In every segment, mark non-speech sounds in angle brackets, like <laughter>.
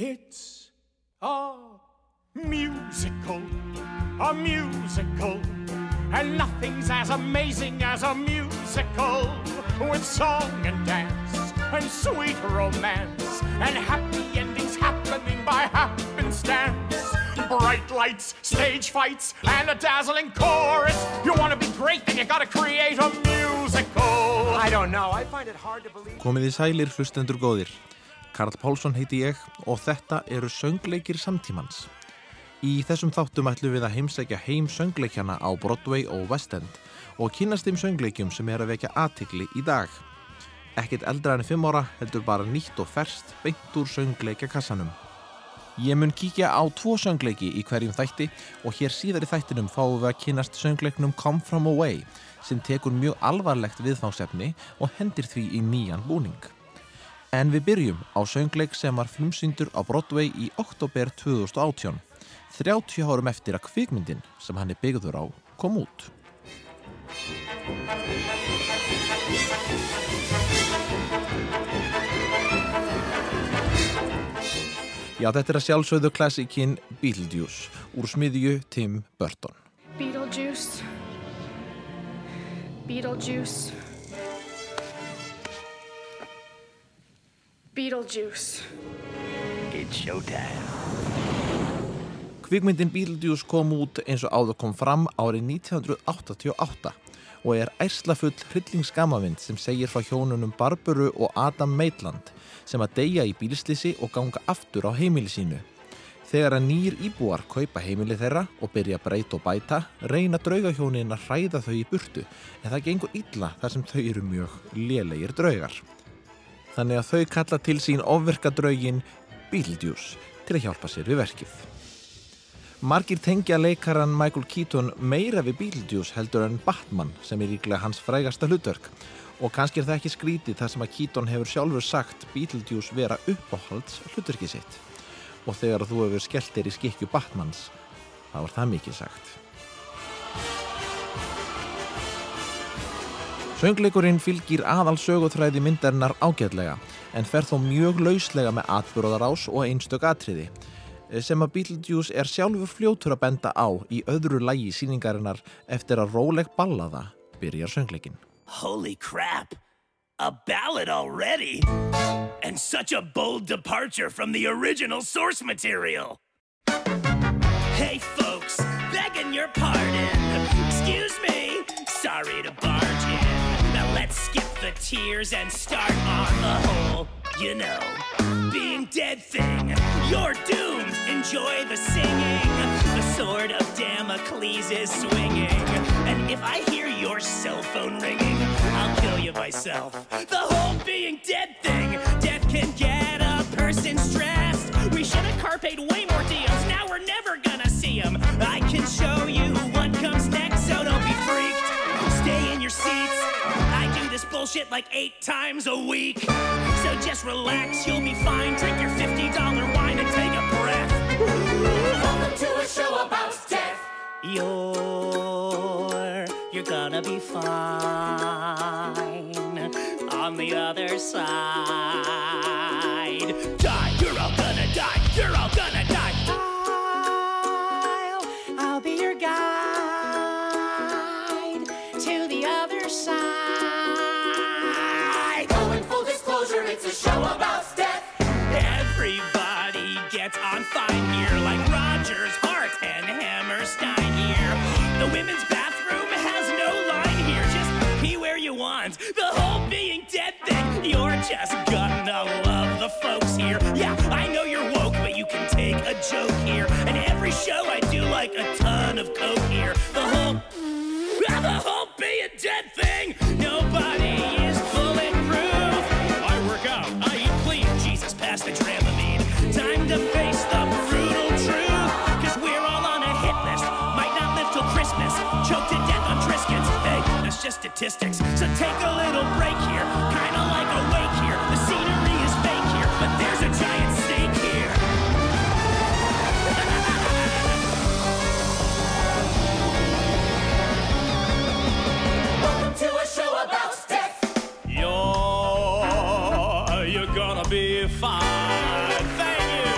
It's a musical, a musical, and nothing's as amazing as a musical with song and dance and sweet romance and happy endings happening by happenstance. Bright lights, stage fights, and a dazzling chorus. You want to be great, then you gotta create a musical. I don't know, I find it hard to believe... Komið í sælir hlustendur góðir. Karl Pálsson heiti ég og þetta eru söngleikir samtímans. Í þessum þáttum ætlum við að heimsækja heim söngleikjana á Broadway og West End og kynast þeim söngleikjum sem er að vekja aðtikli í dag. Ekkit eldra enn 5 ára heldur bara nýtt og ferst beint úr söngleikjakassanum. Ég mun kíkja á tvo söngleiki í hverjum þætti og hér síðar í þættinum fáum við að kynast söngleiknum Come From Away sem tekur mjög alvarlegt viðfáðsefni og hendir því í nýjan búning. En við byrjum á söngleik sem var flumsyndur á Broadway í oktober 2018, 30 árum eftir að kvikmyndin sem hann er byggður á kom út. Já, þetta er að sjálfsögðu klassikinn Beetlejuice úr smiðju Tim Burton. Beetlejuice. Beetlejuice. Beetlejuice. It's showtime. Kvikmyndin Beetlejuice kom út eins og áður kom fram árið 1988 og er ærslafull hryllingsgamavind sem segir frá hjónunum Barburu og Adam Maitland sem að deyja í bílslisi og ganga aftur á heimili sínu. Þegar að nýjir íbúar kaupa heimili þeirra og byrja að breyta og bæta, reyna draugahjónin að hræða þau í burtu en það gengur illa þar sem þau eru mjög lélegir draugar. Þannig að þau kalla til sín ofverka draugin Beetlejuice til að hjálpa sér við verkið. Margir tengja leikaran Michael Keaton meira við Beetlejuice heldur en Batman sem er líklega hans frægasta hlutverk og kannski er það ekki skrítið þar sem að Keaton hefur sjálfur sagt Beetlejuice vera uppáhalds hlutverkið sitt og þegar þú hefur skellt þér í skikju Batmans þá er það mikið sagt. Söngleikurinn fylgir aðal söguþræði myndarinnar ágætlega en fer þó mjög lauslega með atbyrðarás og einstök atriði sem að Beetlejuice er sjálfur fljótur að benda á í öðru lægi síningarinnar eftir að róleg ballaða byrjar söngleikin. Holy crap! A ballad already? And such a bold departure from the original source material! Hey folks, begging your pardon. Excuse me, sorry to barge the tears and start on the whole, you know, being dead thing. You're doomed, enjoy the singing. The sword of Damocles is swinging. And if I hear your cell phone ringing, I'll kill you myself. The whole being dead thing, death can get a person stressed. We should have carped way more deals, now we're never gonna see them. I can show you what comes next, so don't be freaked. Stay in your seats. Bullshit like eight times a week. So just relax, you'll be fine. Drink your $50 wine and take a breath. Welcome to a show about death. You're, you're gonna be fine on the other side. Here. Yeah, I know you're woke, but you can take a joke here. And every show I do like a ton of coke here. The whole, <laughs> the whole being dead thing, nobody is bulletproof. I work out, I eat clean, Jesus pass the Dramamine. Time to face the brutal truth, cause we're all on a hit list. Might not live till Christmas, choked to death on Triscuits. Hey, that's just statistics. So take a little break fine. Thank you.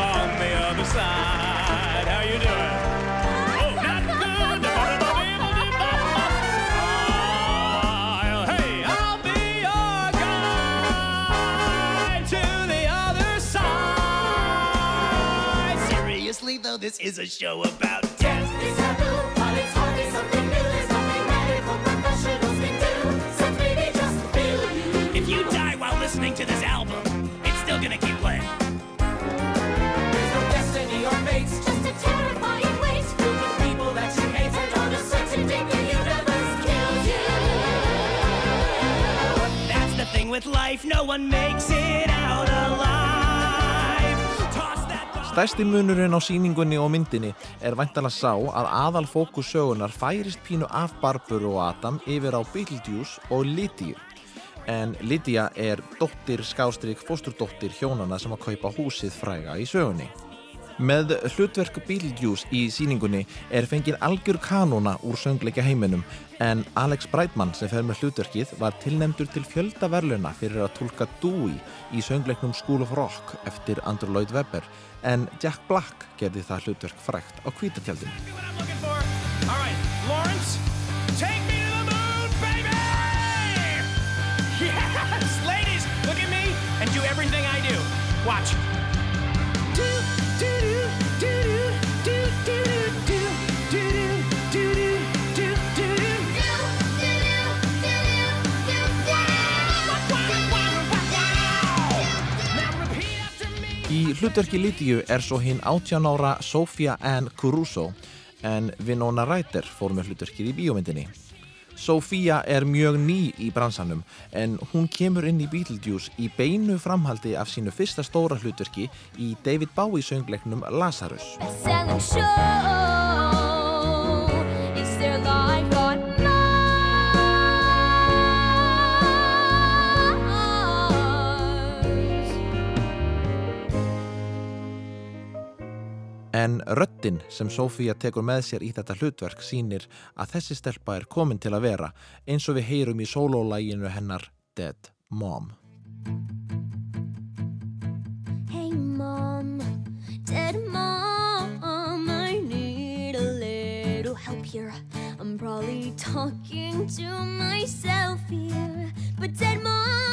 On the other side, how you doing? Oh, not good. I'll, hey, I'll be your guide to the other side. Seriously, though, this is a show about death. It's taboo, something new. There's professionals can do. Just feel you. If you die while listening to this album. Gonna keep playing. There's no destiny or fate. Just a terrifying weight. Filled with people that you hate. And on a certain day the universe kills you. That's the thing with life, no one makes it out alive. Toss that. Stærsti munurinn á síningunni og myndinni er væntalega sá að aðal fókus sögunar færist pínu af Barburu og Adam yfir á Beetlejuice og Lydia. En Lydia er dóttir skástrík fósturdóttir hjónana sem að kaupa húsið fræga í sögunni. Með hlutverk Beetlejuice í síningunni er fengið algjör kanóna úr söngleika heiminum en Alex Breitmann sem fer með hlutverkið var tilnefndur til fjölda verluna fyrir að tólka Dewey í söngleiknum School of Rock eftir Andrew Lloyd Webber en Jack Black gerði það hlutverk frægt á kvítatjaldinu. Watch. Do, do, do, do, do, do, do, do, do, do, do, do, do. Me. Í hlutverki Lydiu er svo hinn 18 ára Sofia Ann Caruso en Winona Ryder fór með hlutverkið í bíómyndinni. Sofia er mjög ný í bransanum en hún kemur inn í Beetlejuice í beinu framhaldi af sínu fyrsta stóra hlutverki í David Bowie söngleiknum Lazarus. En röddin sem Sofía tekur með sér í þetta hlutverk sýnir að þessi stelpa er komin til að vera eins og við heyrum í sólólæginu hennar Dead Mom. Hey mom, dead mom, I need a little help here. I'm probably talking to myself here. But dead mom,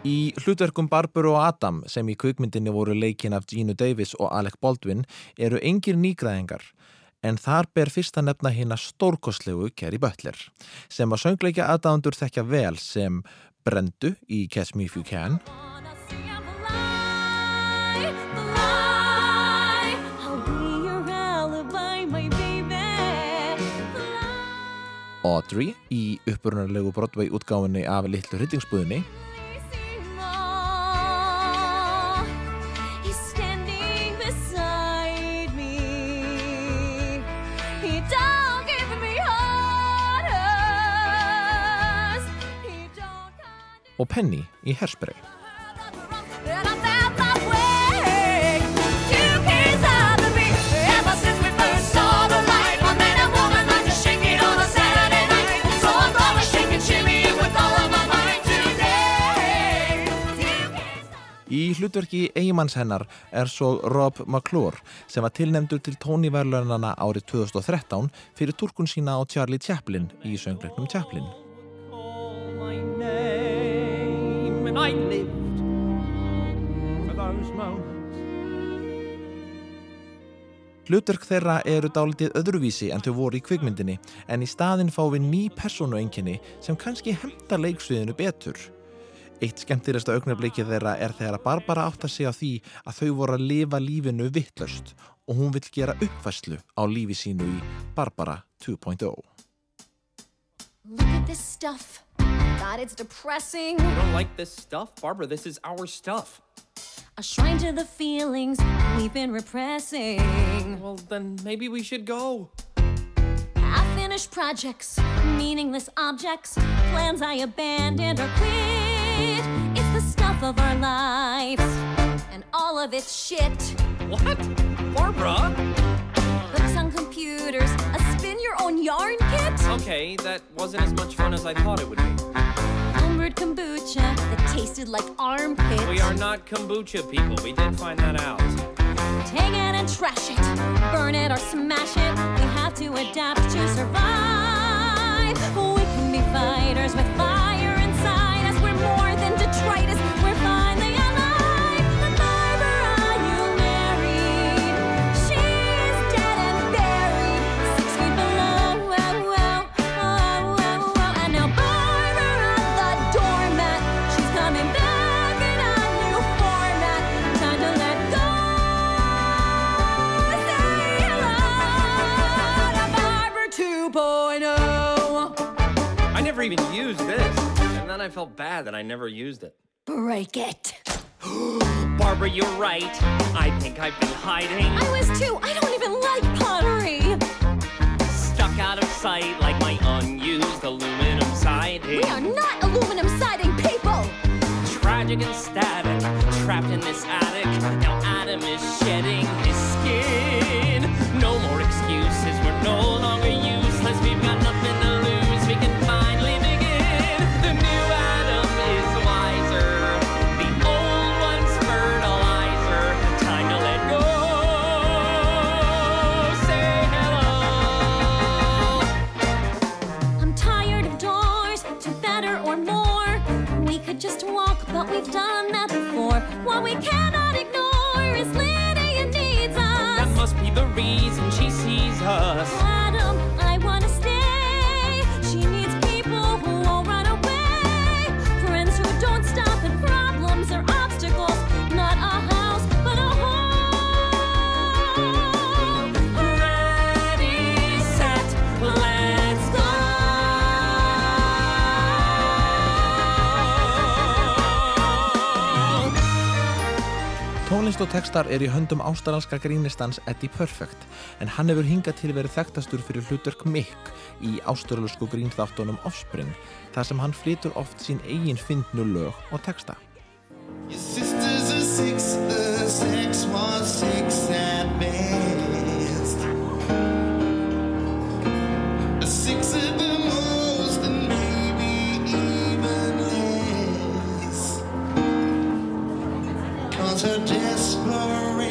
hlutverkum Barbara og Adam sem í kvikmyndinni voru leikin af Gina Davis og Alec Baldwin eru engir nýgræðingar en þar ber fyrst að nefna hérna stórkostlegu Kerry Butler sem að söngleikja aðdándur þekkja vel sem Brendu í Catch Me If You Can. Audrey í upprunarlegu Broadway útgáfinni af Littlu hryllingsbúðinni might today. Two kids. Í hlutverki eigimanns hennar er svo Rob McClure sem var tilnefndur til tóniverlunana árið 2013 fyrir turkun sína á Charlie Chaplin í söngleiknum Chaplin. I lived for those moments. Hlutverk þeirra eru dálítið öðruvísi en þau voru í kvikmyndinni en í staðin fá við ný persónuenginni sem kannski hemta leiksviðinu betur. Eitt skemmtilegsta augnablikið þeirra er þegar Barbara átt að segja því að þau voru að lifa lífinu vittlöst og hún vill gera uppfæslu á lífi sínu í Barbara 2.0. Look at this stuff. God, it's depressing. You don't like this stuff? Barbara, this is our stuff. A shrine to the feelings we've been repressing. Well, then maybe we should go. Half finished projects, meaningless objects, plans I abandoned or quit. It's the stuff of our lives, and all of it's shit. What? Barbara? Books on computers, your own yarn kit, Okay, that wasn't as much fun as I thought it would be. homebrewed kombucha that tasted like armpit. We are not kombucha people. We did find that out. Take it and trash it, burn it or smash it. We have to adapt to survive. We can be fighters with fire inside us. We're more than detritus. Never even used this. And then I felt bad that I never used it. Break it. <gasps> Barbara, you're right. I think I've been hiding. I was too. I don't even like pottery. Stuck out of sight like my unused aluminum siding. We are not aluminum siding people. Tragic and static, trapped in this attic. Now Adam is shedding his skin. No more excuses, we're no longer we've done that before. What we cannot ignore is Lydia needs us. That must be the reason she sees us. Tónlist og textar er í höndum ástralska grínistans Eddie Perfect en hann hefur hingað til verið þekktastur fyrir hlutverk Mick í ástralsku grínþáttunum Offspring þar sem hann flytur oft sín eigin fyndnu lög og texta. Your sisters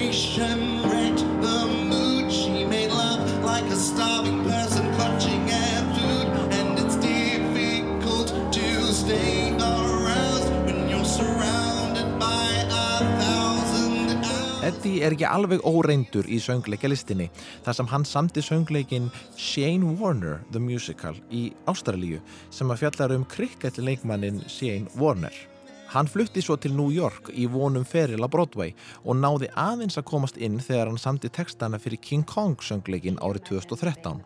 nation rent the mood. She made love like a starving person clutching at food. And it's difficult to stay aroused when you're surrounded by a thousand hours. Eddie er ekki alveg óreindur í söngleikalistinni þar sem hann samti söngleikin Shane Warner The Musical í Ástralíu sem að fjallar um kriketleikmannin Shane Warner. Hann flutti svo til New York í vonum feril á Broadway og náði aðeins að komast inn þegar hann samti textana fyrir King Kong söngleikin árið 2013.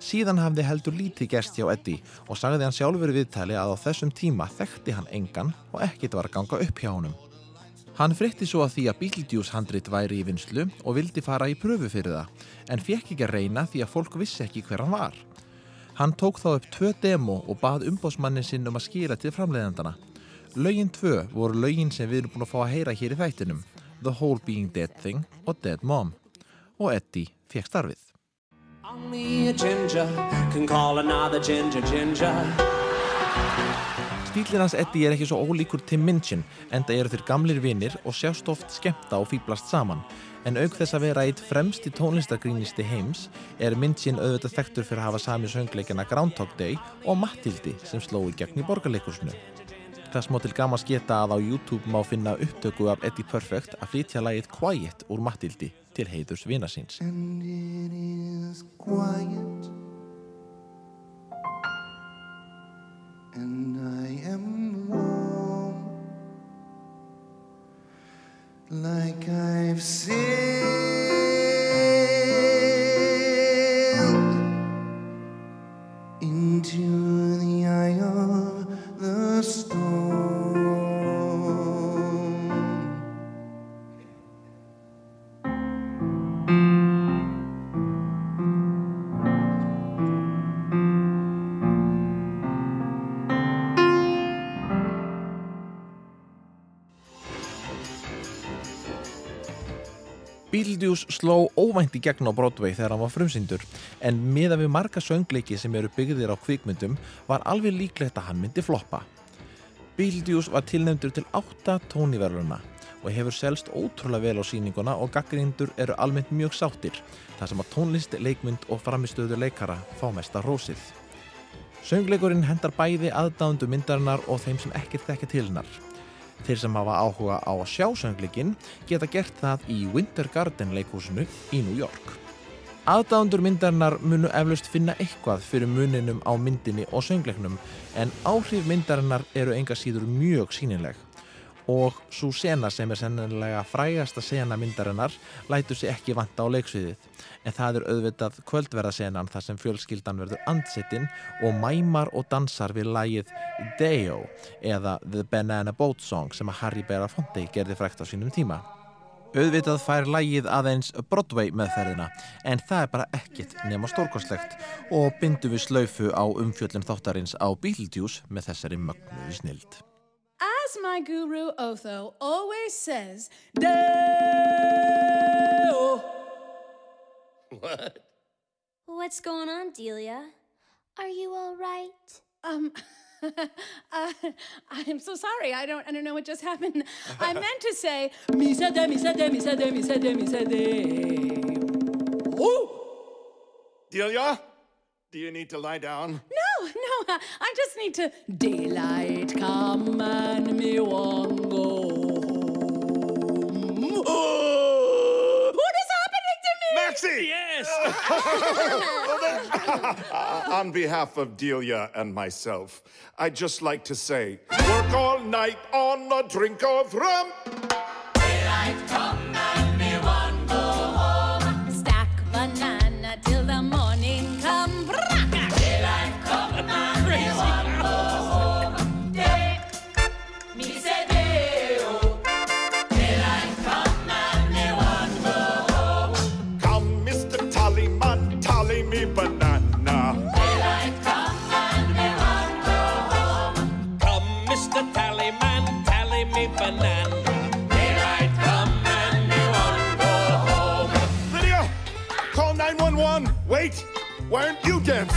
Síðan hafði heldur lítið gerst hjá Eddie og sagði hann sjálfur viðtali að á þessum tíma þekkti hann engan og ekkit var að ganga upp hjá honum. Hann frétti svo að því að Beetlejuice handrit væri í vinslu og vildi fara í pröfu fyrir það, en fekk ekki að reyna því að fólk vissi ekki hver hann var. Hann tók þá upp tvö demo og bað umbóðsmannin sinn um að skýra til framleiðandana. Lögin tvö voru lögin sem við erum búin að fá að heyra hér í þættinum, The Whole Being Dead Thing og Dead Mom. Og Eddie fekk starfið. Only a ginger can call another ginger ginger. Stílinn hans Eddie er ekki svo ólíkur Tim Minchin enda eru þeir gamlir vinnir og sjást oft skemmta og fýblast saman en auk þess að vera eitt fremsti tónlistargrínisti heims er Minchin auðvitað þekktur fyrir að hafa sami söngleikina Groundhog Day og Mattildi sem sló í gegn í borgarleikursinu. Það smá til gaman sketa að á YouTube má finna upptöku af Eddie Perfect að flytja lagið Quiet úr Mattildi til heiðurs vina síns. And it is quiet. And I am warm. Like I've sailed into the eye of the storm. Beetlejuice sló óvænt í gegn á Broadway þegar hann var frumsýndur en miða við marga söngleiki sem eru byggðir á kvikmyndum var alveg líklegt að hann myndi floppa. Beetlejuice var tilnefndur til 8 tóniverðurna og hefur selst ótrúlega vel á sýninguna og gaggrindur eru almennt mjög sáttir þar sem að tónlist, leikmynd og framistöðu leikara fá mesta rósið. Söngleikurinn hendar bæði aðdándu myndarinnar og þeim sem ekkert þekka til hennar. Þeir sem hafa áhuga á að sjá söngleikin geta gert það í Winter Garden leikhúsinu í New York. Aðdándur myndarinnar munu eflaust finna eitthvað fyrir muninum á myndinni og söngleiknum en áhrif myndarinnar eru enga síður mjög sínileg og svo sena sem er sennilega frægasta sena myndarinnar lætur sig ekki vanta á leiksviðið en það er auðvitað kvöldverðasenan þar sem fjölskyldan verður andsettinn og mæmar og dansar við lagið Deo eða The Banana Boat Song sem að Harry Belafonte gerði frækt á sínum tíma. Auðvitað fær lagið aðeins Broadway meðferðina en það er bara ekkit nema stórkostlegt og bindum við slaufu á umfjöllin þáttarins á Beetlejuice með þessari mögnuði snild. As my guru Otho always says, Deo. What? What's going on, Delia? Are you all right? Um, <laughs> uh, I'm so sorry. I don't. I don't know what just happened. I <laughs> meant to say, mi se de, mi se de, mi se de, mi se de, mi se de. Ooh! Delia, do you need to lie down? No, no. <laughs> I just need to daylight come and me want go home. what is happening to me? Maxie! Yes! <laughs> <laughs> On behalf of Delia and myself, I'd just like to say work all night on a drink of rum. Stack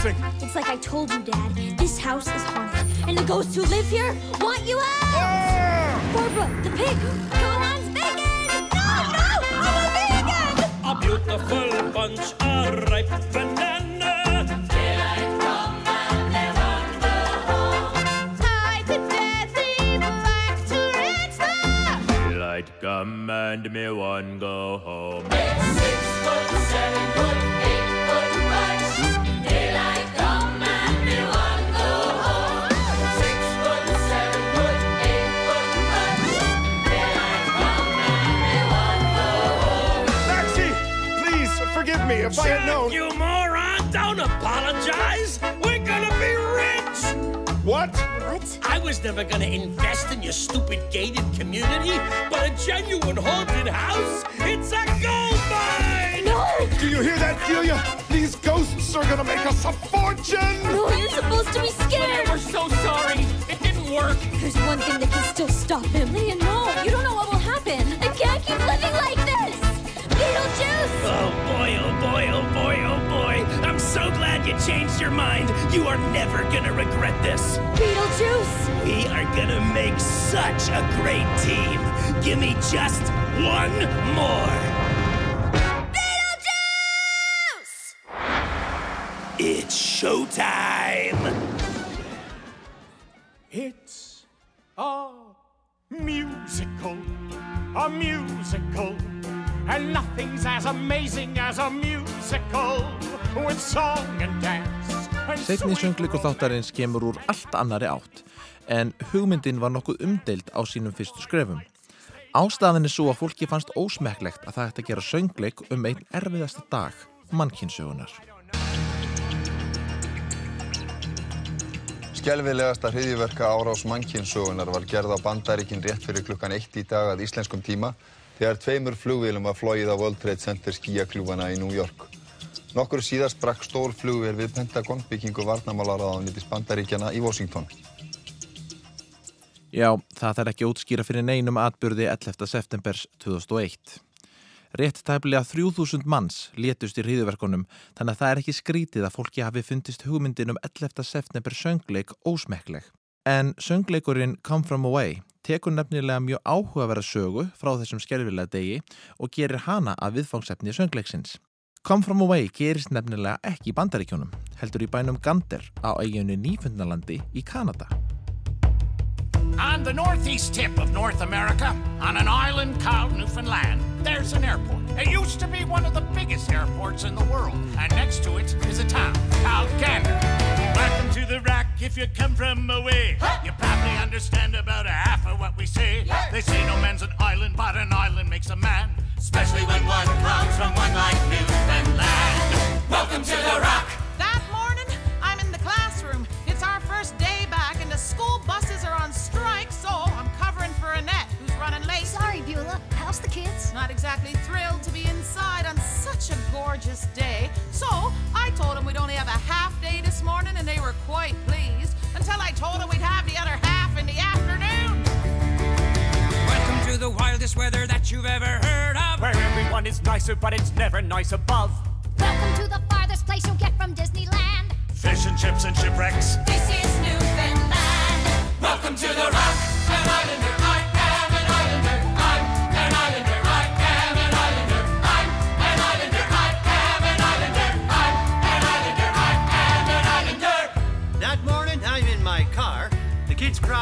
you dancing? It's like I told you, Dad. This house is haunted, and the ghosts who live here want you out. Ah! Barbara, the pig. Cohen's vegan. No, no, I'm a vegan. A beautiful bunch of ripe banana. Tied to death, evil like to red. Daylight come and me me one go home. Six foot, seven foot forgive me if I had known. You moron! Don't apologize! We're gonna be rich! What? What? I was never gonna invest in your stupid gated community, but a genuine haunted house? It's a gold mine! No! Do you hear that, Delia? These ghosts are gonna make us a fortune! No, you're supposed to be scared! We're so sorry. It didn't work. There's one thing that can still stop him. Leah, no! You don't know what will happen! I can't keep living like this! Beetlejuice! Oh boy, oh boy, oh boy, oh boy. I'm so glad you changed your mind. You are never gonna regret this. Beetlejuice! We are gonna make such a great team. Give me just one more. Beetlejuice! It's showtime. It's a musical, a musical, and nothing's as amazing as a musical with song and dance. sweet söngleikur þáttarins kemur úr allt annari átt en hugmyndin var nokkuð umdeild á sínum fyrstu skrefum. Ástæðan er svo að fólki fannst ósmekklegt að það ætti að gera söngleik um einn erfiðasta dag, mannkynsögunar. Skelvilegasta hriðiverka árás mannkynnssögunar var gerð á bandaríkin rétt fyrir klukkan eitt í dag að íslenskum tíma þegar tveimur flugvélum var flóið á World Trade Center skíakljúfana í New York. Nokkur síðast brakk stór flugvél við Pentagon byggingu varnamálaráðanitis bandaríkjana í Washington. Já, það þarf ekki útskýra fyrir neinum atbyrði 11. septembers 2001. Rétt tæplega 3000 manns létust í hriðuverkunum þannig að það er ekki skrítið að fólki hafi fundist hugmyndin um 11. september söngleik ósmekkleg. En söngleikurinn Come From Away tekur nefnilega mjög áhugaverða sögu frá þessum skerfilega degi og gerir hana að viðfangsefni söngleiksins. Come From Away gerist nefnilega ekki í bandaríkjónum, heldur í bænum Gander á eiginu Nýfundnalandi í Kanada. On the northeast tip of North America, on an island called Newfoundland, there's an airport. It used to be one of the biggest airports in the world, and next to it is a town called Gander. If you come from away. You probably understand about a half of what we say. They say no man's an island, but an island makes a man. Especially when one comes from one like Newfoundland. Welcome to the rock. Running late. Sorry, Beulah. How's the kids? Not exactly thrilled to be inside on such a gorgeous day. So I told them we'd only have a half day this morning, and they were quite pleased until I told them we'd have the other half in the afternoon. Welcome to the wildest weather that you've ever heard of. Where everyone is nicer, but it's never nice above. Welcome to the farthest place you'll get from Disneyland. Fish and chips and shipwrecks. This is Newfoundland. Welcome to the rock.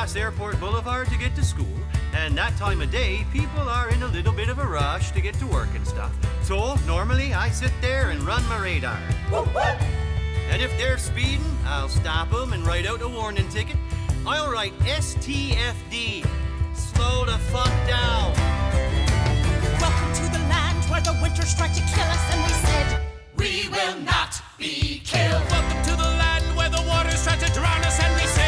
Cross Airport Boulevard to get to school, and that time of day, people are in a little bit of a rush to get to work and stuff. So, normally, I sit there and run my radar. And if they're speeding, I'll stop them and write out a warning ticket. I'll write STFD. Slow the fuck down. Welcome to the land where the winters tried to kill us, and we said, We will not be killed. Welcome to the land where the waters tried to drown us, and we said, We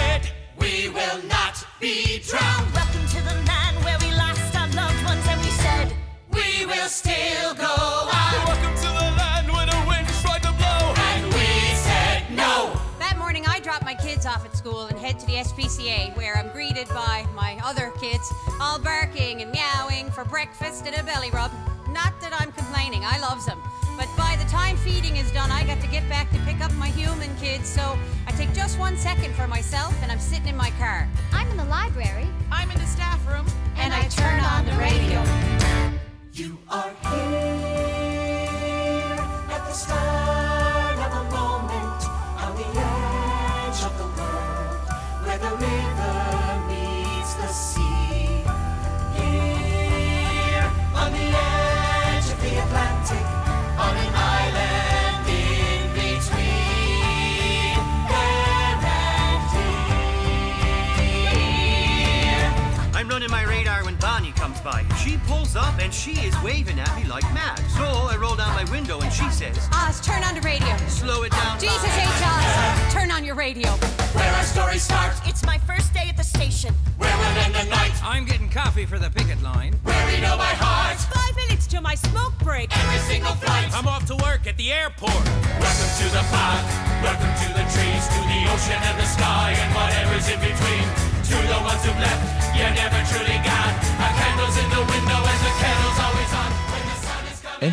will not be drowned. Welcome to the land where we lost our loved ones, and we said, We will still go on. Welcome to the land where the wind tried to blow. And we said no. That morning, I drop my kids off at school and head to the SPCA, where I'm greeted by my other kids, all barking and meowing for breakfast and a belly rub. Not that I'm complaining, I loves them. But by the time feeding is done, I got to get back to pick up my human kids, so I take just one second for myself and I'm sitting in my car. I'm in the library. I'm in the staff room, And I turn on the radio. You are here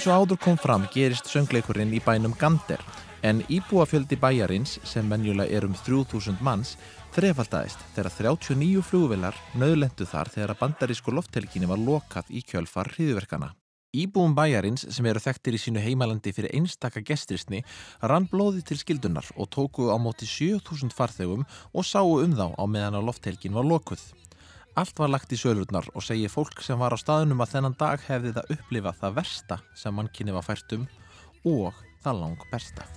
Eins og áður kom fram gerist söngleikurinn í bænum Gander en íbúafjöldi bæjarins sem menjulega er um 3000 manns þrefaldaðist þegar 39 flugvilar nöðlendu þar þegar að bandarísku lofthelginni var lokað í kjölfar hriðverkana. Íbúum bæjarins sem eru þekktir í sínu heimalandi fyrir einstaka gestrisni rann blóði til skildunar og tóku á móti 7000 farþegum og sáu um þá á meðan að lofthelgin var lokuð. Allt var lagt í sölurnar og segir fólk sem var á staðunum að þennan dag hefði það upplifað það versta sem mannkynni var fært um og það lang besta.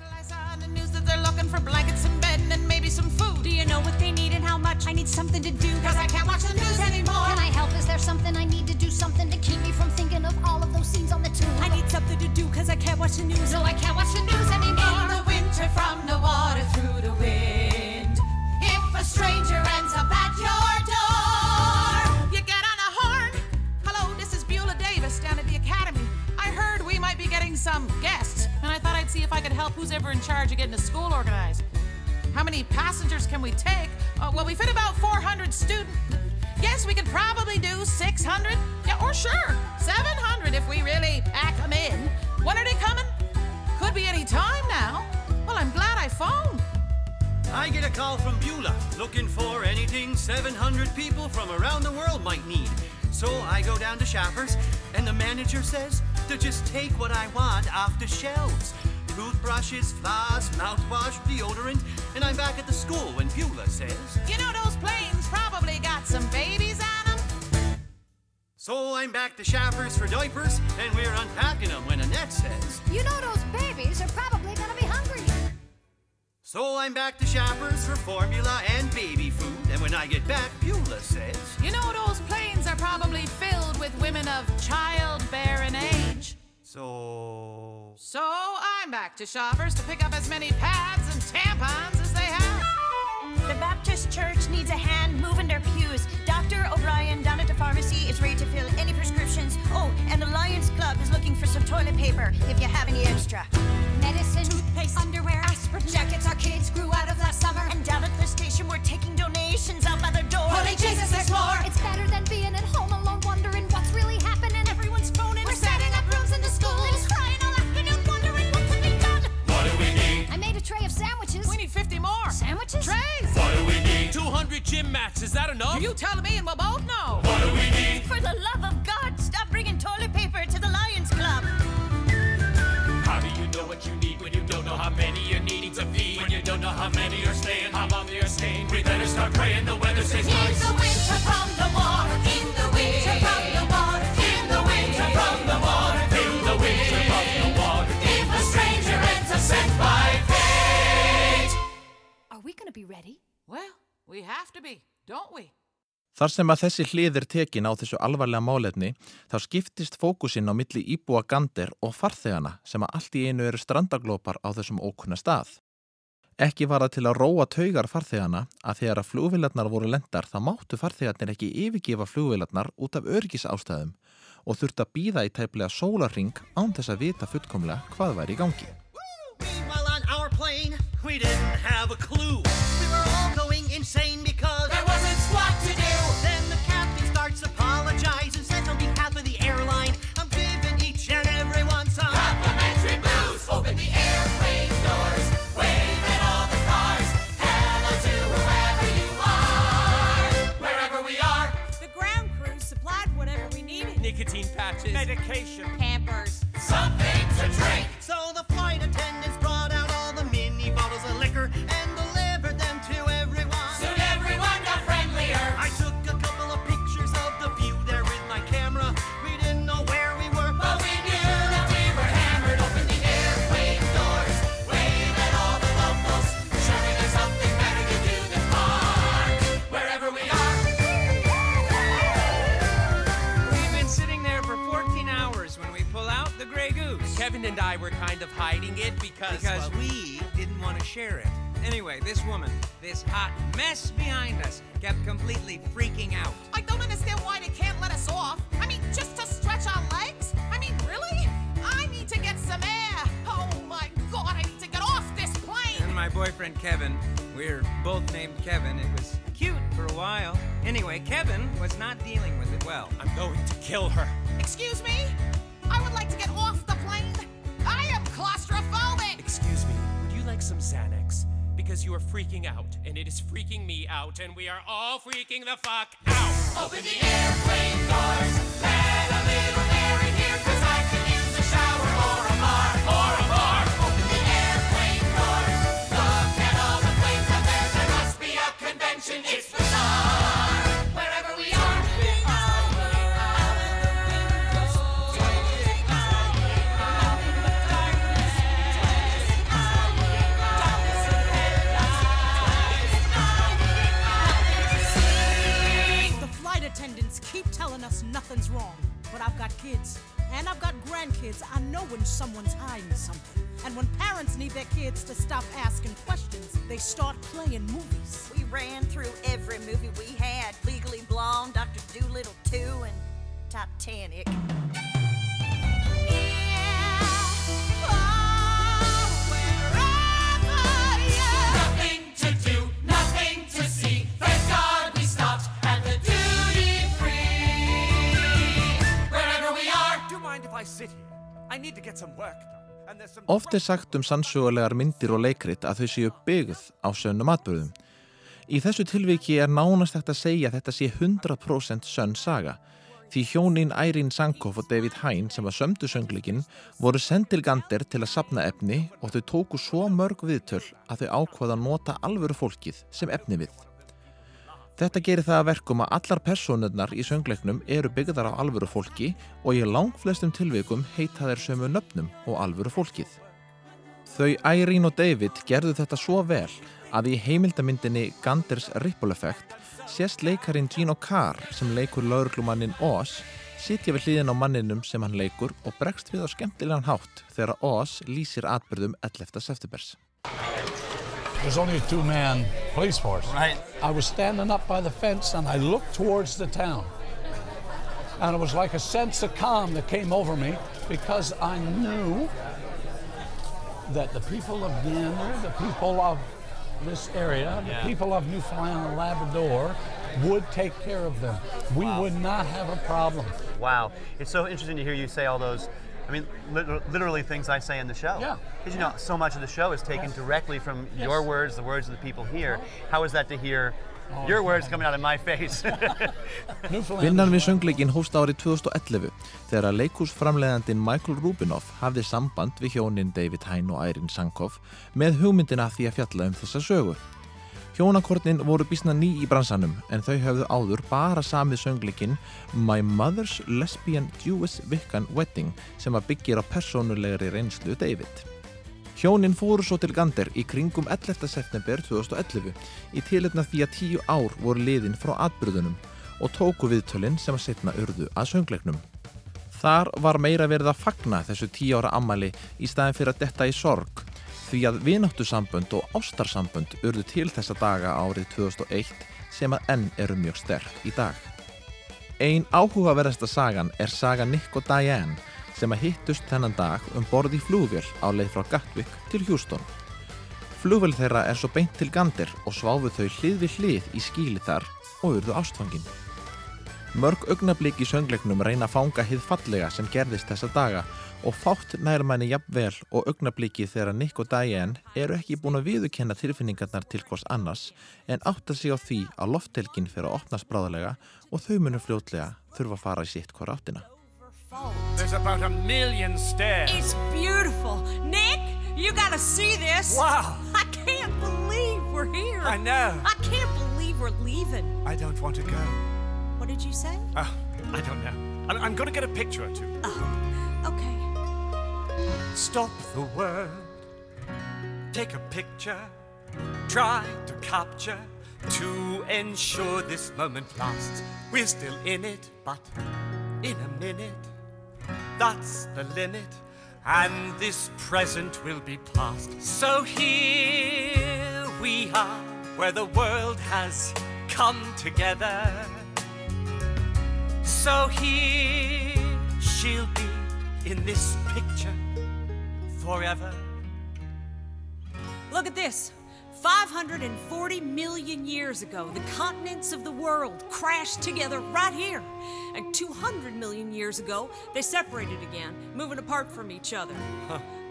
If a stranger ends up at your door, some guests, and I thought I'd see if I could help who's ever in charge of getting a school organized. How many passengers can we take? Uh, well, we fit about 400 students. Yes, we could probably do 600. Yeah, or sure, 700 if we really pack them in. When are they coming? Could be any time now. Well, I'm glad I phoned. I get a call from Beulah looking for anything 700 people from around the world might need. So I go down to Shoppers, and the manager says to just take what I want off the shelves. Toothbrushes, floss, mouthwash, deodorant, and I'm back at the school when Beulah says, You know those planes probably got some babies on them. So I'm back to Shoppers for diapers, and we're unpacking them when Annette says, You know those babies are probably gonna be hungry. So I'm back to Shoppers for formula and baby food, and when I get back, Beulah says, You know those planes probably filled with women of childbearing age. So. So I'm back to Shoppers to pick up as many pads and tampons as they have. The Baptist Church needs a hand moving their pews. Dr. O'Brien down at the pharmacy is ready to fill any prescriptions. Oh, and the Lions Club is looking for some toilet paper if you have any extra. Medicine, Toothpaste, underwear, aspirin, jackets our kids grew out of last summer. And down at the station, we're taking donations out by the door. Holy Jesus, there's more. It's better than being at home alone wondering what's really happening. Everyone's phoning. We're setting up rooms in the schools. crying all afternoon wondering what can be done. What do we need? I made a tray of sandwiches. We need 50 more. Sandwiches? Trays. What do we need? 200 gym mats, is that enough? You tell me and we'll both know. What do we need? For the love of God, stop bringing toilet paper to the Lions Club. How do you know what you need when you don't know how many you're needing to feed? When you don't know how many are staying, how long they are praying the weather stays In nice. the winter from the water. In the winter from the water. In the winter from the water. In the winter from the water. If a stranger ends up sent by fate. Are we gonna be ready? Well, we have to be, don't we? Þar sem að þessi hlið er tekin á þessu alvarlega málefni þá skiptist fókusinn á milli íbúa Gander og farþegana sem að allt í einu eru strandaglópar á þessum ókunna stað. Ekki var það til að róa taugar farþegana að þegar að flugvilarnar voru lendar þá máttu farþegarnir ekki yfirgefa flugvilarnar út af örgisástæðum og þurfti að býða í tæplega sólarring án þess að vita fullkomlega hvað væri í gangi. Meanwhile, on our plane, we didn't have a clue. We were all going insane because Medication. Goose. Kevin and I were kind of hiding it because. Because well, we didn't want to share it. Anyway, this woman, this hot mess behind us, kept completely freaking out. I don't understand why they can't let us off. I mean, just to stretch our legs? I mean, really? I need to get some air. Oh my god, I need to get off this plane. And my boyfriend Kevin, we're both named Kevin. It was cute for a while. Anyway, Kevin was not dealing with it well. I'm going to kill her. Excuse me? You are freaking out, and it is freaking me out, and we are all freaking the fuck out. Open the airplane doors. Kids and I've got grandkids. I know when someone's hiding something. And when parents need their kids to stop asking questions, they start playing movies. We ran through every movie we had Legally Blonde, Dr. Doolittle 2, and Titanic. Oft er sagt um sannsögulegar myndir og leikrit að þau séu byggð á sönnum atbyrðum. Í þessu tilviki er nánast hægt að segja að þetta sé 100% sönn saga. Því hjónin Ærín Sankoff og David Hine sem var sömdu söngleikin voru sendil gandir til að sapna efni og þau tóku svo mörg viðtöl að þau ákvaða að nota alvöru fólkið sem efni við. Þetta gerir það að verkum að allar personurnar í söngleiknum eru byggðar á alvöru fólki og í langflestum tilvikum heita þeir sömu nöfnum og alvöru fólkið. Þau Ærín og David gerðu þetta svo vel að í heimildamyndinni Ganders Ripple Effect sést leikarin Gino Carr sem leikur lauruglumannin Oz sitja við hliðin á manninum sem hann leikur og bregst við á skemmtilegan hátt þegar Oz lýsir atbyrðum 11. septembers. There's only a two-man police force. Right. I was standing up by the fence and I looked towards the town. And it was like a sense of calm that came over me because I knew that the people of Gander, the people of this area, Yeah. the people of Newfoundland and Labrador would take care of them. We would not have a problem. Wow. It's so interesting to hear you say all those, I mean, lit- literally things I say in the show. Yeah. Because, you know, so much of the show is taken directly from your words, the words of the people here. How is that to hear your words coming out of my face? <laughs> Vinnan við söngleikin hóst árið 2011 þegar að leikúsframleiðandin Michael Rubinoff hafði samband við hjónin David Hine og Ærin Sankoff með hugmyndina því að fjalla um þessa sögu. Hjónakornin voru bísna ný í bransanum en þau höfðu áður bara samið söngleikin My Mother's Lesbian Jewish Wiccan Wedding sem að byggir á persónulegri reynslu David. Hjónin fóru svo til Gander í kringum 11. september 2011 í tilitna því að tíu ár voru liðin frá atbyrðunum og tóku viðtölinn sem að setna urðu að söngleiknum. Þar var meira verið að fagna þessu tíu ára ammali í staðin fyrir að detta í sorg því að vináttusambönd og ástarsambönd urðu til þessa daga árið 2001 sem að enn eru mjög sterk í dag. Ein áhugaverðasta sagan er saga Nick og Diane sem að hittust þennan dag um borð í flugvél á leið frá Gatwick til Houston. Flugvél þeirra er svo beint til Gander og sváfu þau hlið við hlið í skíli þar og urðu ástfangin. Mörg augnablík í söngleiknum reyna að fanga hið fallega sem gerðist þessa daga og fátt nærmæni jafnvel og augnablíki þegar Nick og Diane eru ekki búin að viðukenna tilfinningarnar til hvers annars en átta sig á því að lofthelgin fyrir að opnast bráðalega og þau munum fljótlega þurfa að fara í sitt hver áttina. There's about a million stairs. It's beautiful. Nick, you gotta see this. Wow. I can't believe we're here. I know. I can't believe we're leaving. I don't want to go. What did you say? Oh, I don't know. I'm, I'm going to get a picture or two. Okay. Stop the world. Take a picture. Try to capture. To ensure this moment lasts. We're still in it, but in a minute, that's the limit, and this present will be past. So here we are, where the world has come together. So here she'll be in this picture forever. Look at this. 540 million years ago, the continents of the world crashed together right here. And 200 million years ago, they separated again, moving apart from each other.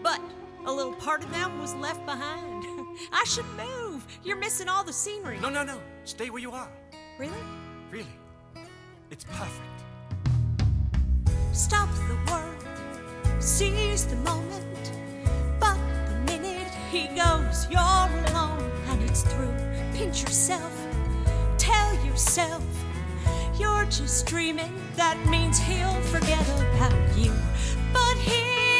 But a little part of them was left behind. <laughs> I should move. You're missing all the scenery. No, no, no. Stay where you are. Really? Really. It's perfect. Stop the world, seize the moment. He goes, you're alone, and it's through. Pinch yourself, tell yourself you're just dreaming. That means he'll forget about you. But here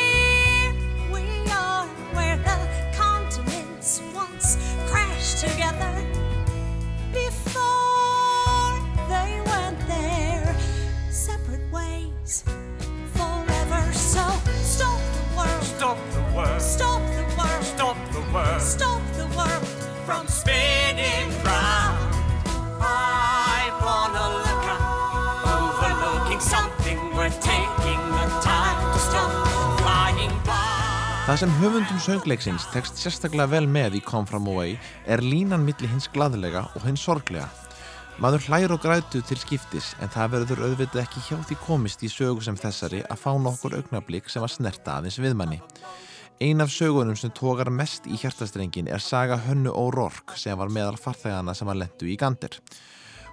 Það sem höfundum söngleiksins tekst sérstaklega vel með í Come From Away er línan milli hins gladlega og hins sorglega. Maður hlægir og grætu til skiptis en það verður auðvitað ekki hjá því komist í sögu sem þessari að fá nokkur augnablík sem að snerta aðeins viðmanni. Ein af sögunum sem tókar mest í hjartastrengin er saga Hönnu O'Rourke sem var meðal farþegana sem að lendu í gandir.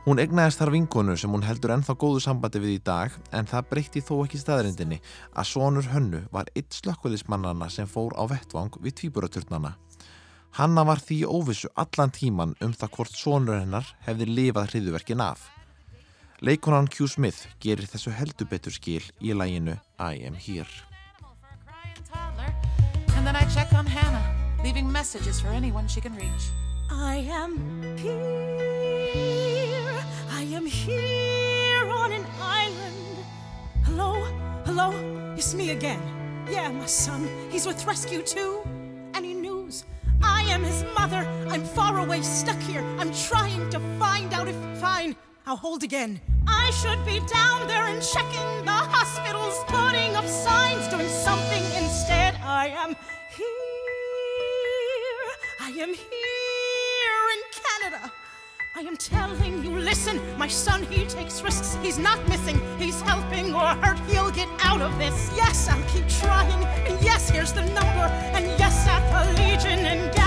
Hún egnaðist þar vinkonu sem hún heldur ennþá góðu sambandi við í dag en það breytti þó ekki staðrindinni að sonur Hönnu var eitt slökkvöðismannana sem fór á vettvang við tvíburaturnana. Hanna var því óvissu allan tíman um það hvort sonur hennar hefði lifað hriðuverkin af. Leikonan Q. Smith gerir þessu heldur betur skil í læginu I Am Here. toddler. And then I check on Hannah, leaving messages for anyone she can reach. I am here. I am here on an island. Hello? Hello? It's me again. Yeah, my son. He's with rescue too. Any news? I am his mother. I'm far away, stuck here. I'm trying to find out if fine. I'll hold again. I should be down there and checking the hospitals, putting up signs, doing something instead. I am here. I am here in Canada. I am telling you, listen, my son, he takes risks. He's not missing. He's helping or hurt. He'll get out of this. Yes, I'll keep trying. And yes, here's the number. And yes, at the Legion in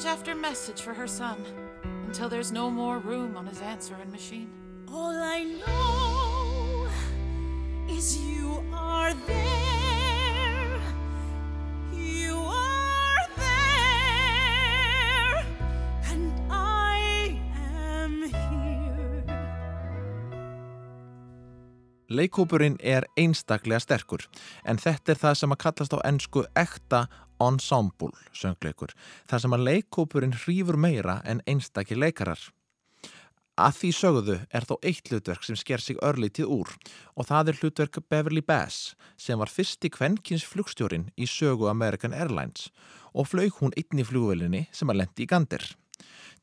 message after message for her son until there's no more room on his answering machine. All I know is you are there. You are there. And I am here. Leikhópurinn er einstaklega sterkur en þetta er það sem að kallast á ennsku ekta ensemble söngleikur. Það sem að leikhópurinn hrýfur meira en einstakir leikarar. Að því sögðu er þó eitt hlutverk sem sker sig örlítið úr og það er hlutverk Beverly Bass sem var fyrsti kvenkins flugstjórin í sögu American Airlines og flaug hún einni flugvelinni sem að lendi í gandir.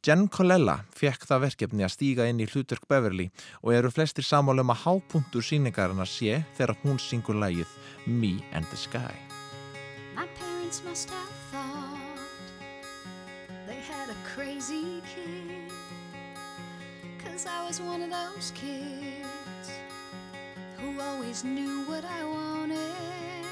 Jen Colella fekk það verkefni að stíga inn í hlutverk Beverly og eru flestir sammála um að hápunktur síningarinnar sé þegar hún syngur lægið Me and the Sky. Parents must have thought they had a crazy kid. Cause I was one of those kids who always knew what I wanted.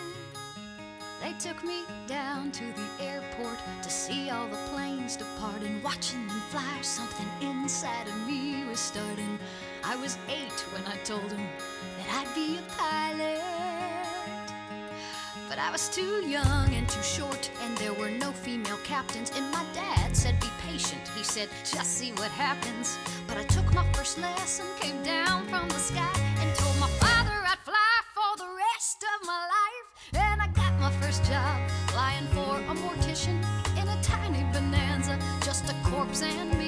They took me down to the airport to see all the planes depart and watching them fly. Something inside of me was starting. I was eight when I told them that I'd be a pilot. But I was too young and too short, and there were no female captains. And my dad said, Be patient. He said, Just see what happens. But I took my first lesson, came down from the sky, and told my father I'd fly for the rest of my life. And I got my first job flying for a mortician in a tiny bonanza, just a corpse and me.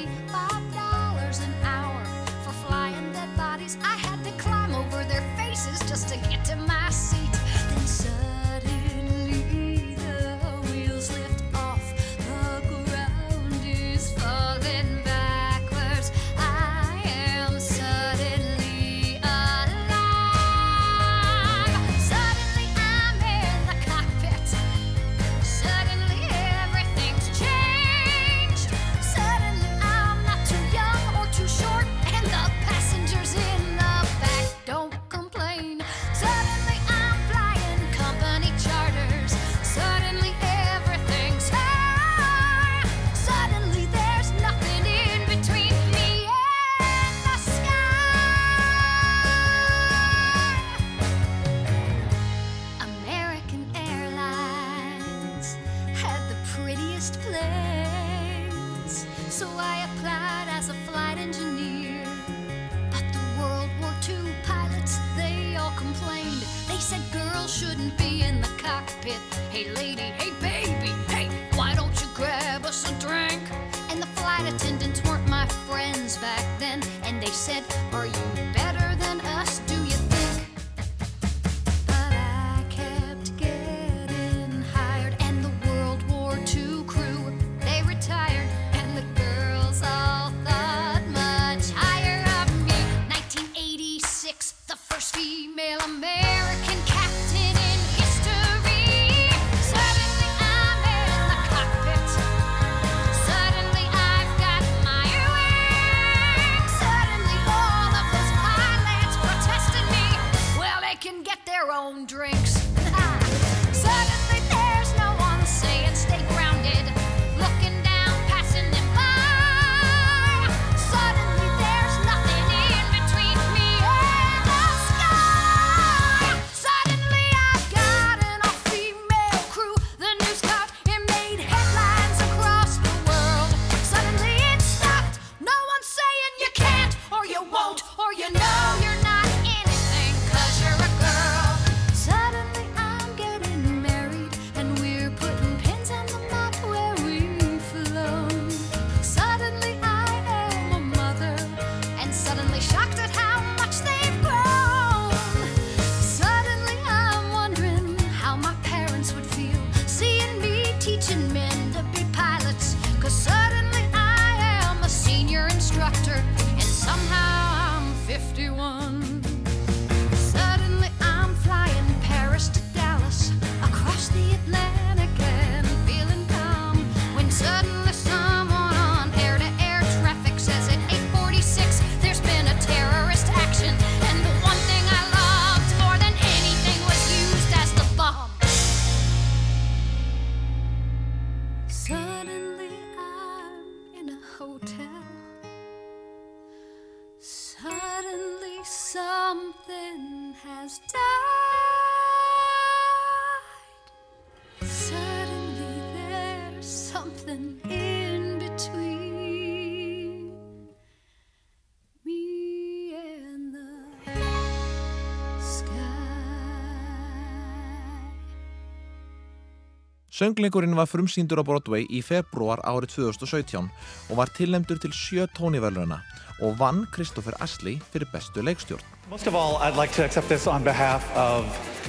Söngleikurinn var frumsýndur á Broadway í februar árið 2017 og var tilnæmdur til sjö tóniverluna og vann Kristoffer Astley fyrir bestu leikstjórn. Most of all, I'd like to accept this on behalf of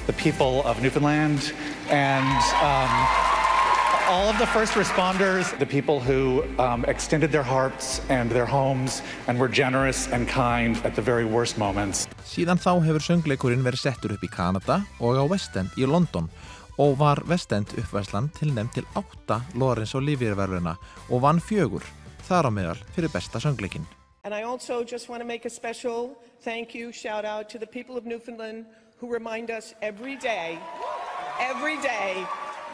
the people of Newfoundland and um, all of the first responders, the people who um, extended their hearts and their homes and were generous and kind at the very worst moments. Síðan þá hefur söngleikurinn verið settur upp í Kanada og á West End í London og var West End uppvæslan tilnæmt til átta Lawrence Olivier verðuna og vann fjögur, þar á meðal fyrir besta söngleikin. And I also just want to make a special thank you, shout out to the people of Newfoundland who remind us every day, every day,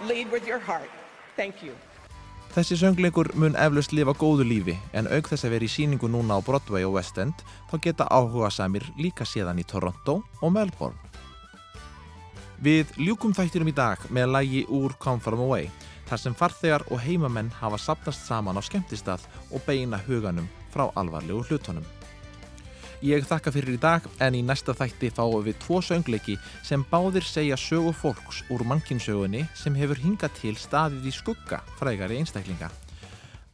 lead with your heart. Thank you. Þessi söngleikur mun eflaust lifa góðu lífi en auk þess að vera í síningu núna á Broadway og West End þá geta áhuga samir líka séðan í Toronto og Melbourne. Við ljúkum þættinum í dag með lægi úr Come From Away þar sem farþegar og heimamenn hafa sapnast saman á skemmtistað og beina huganum frá alvarlegu hlutunum. Ég þakka fyrir í dag en í næsta þætti fáum við tvo söngleiki sem báðir segja sögu fólks úr mannkinsögunni sem hefur hingað til staðið í skugga frægari einstaklinga.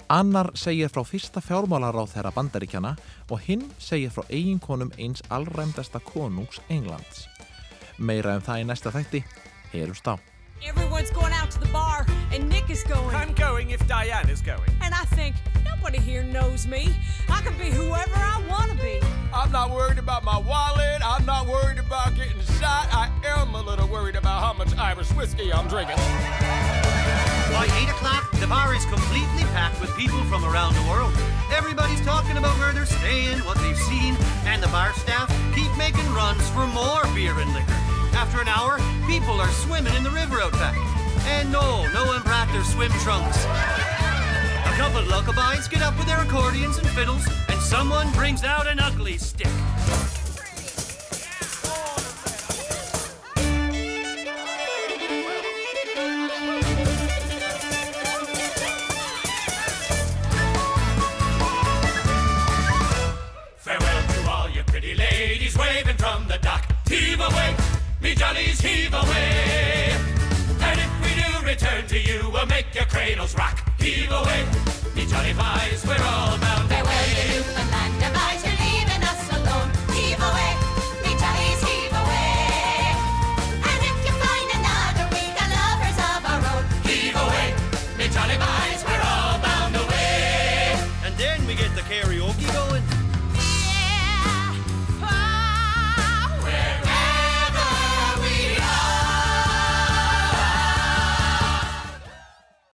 Annar segir frá fyrsta fjármálaráð þeirra bandaríkjana og hinn segir frá eiginkonum eins allræmdasta konungs Englands. Meira um það í næsta þætti, heyrumst á. Everyone's going out to the bar, and Nick is going. I'm going if Diana's going. And I think, nobody here knows me. I can be whoever I want to be. I'm not worried about my wallet. I'm not worried about getting shot. I am a little worried about how much Irish whiskey I'm drinking. By 8 o'clock, the bar is completely packed with people from around the world. Everybody's talking about where they're staying, what they've seen, and the bar staff keep making runs for more beer and liquor. After an hour, people are swimming in the river out back. And no, no one brought their swim trunks. A couple of lullabies get up with their accordions and fiddles, and someone brings out an ugly stick. Cradles rock. Heave away, me jolly boys, we're all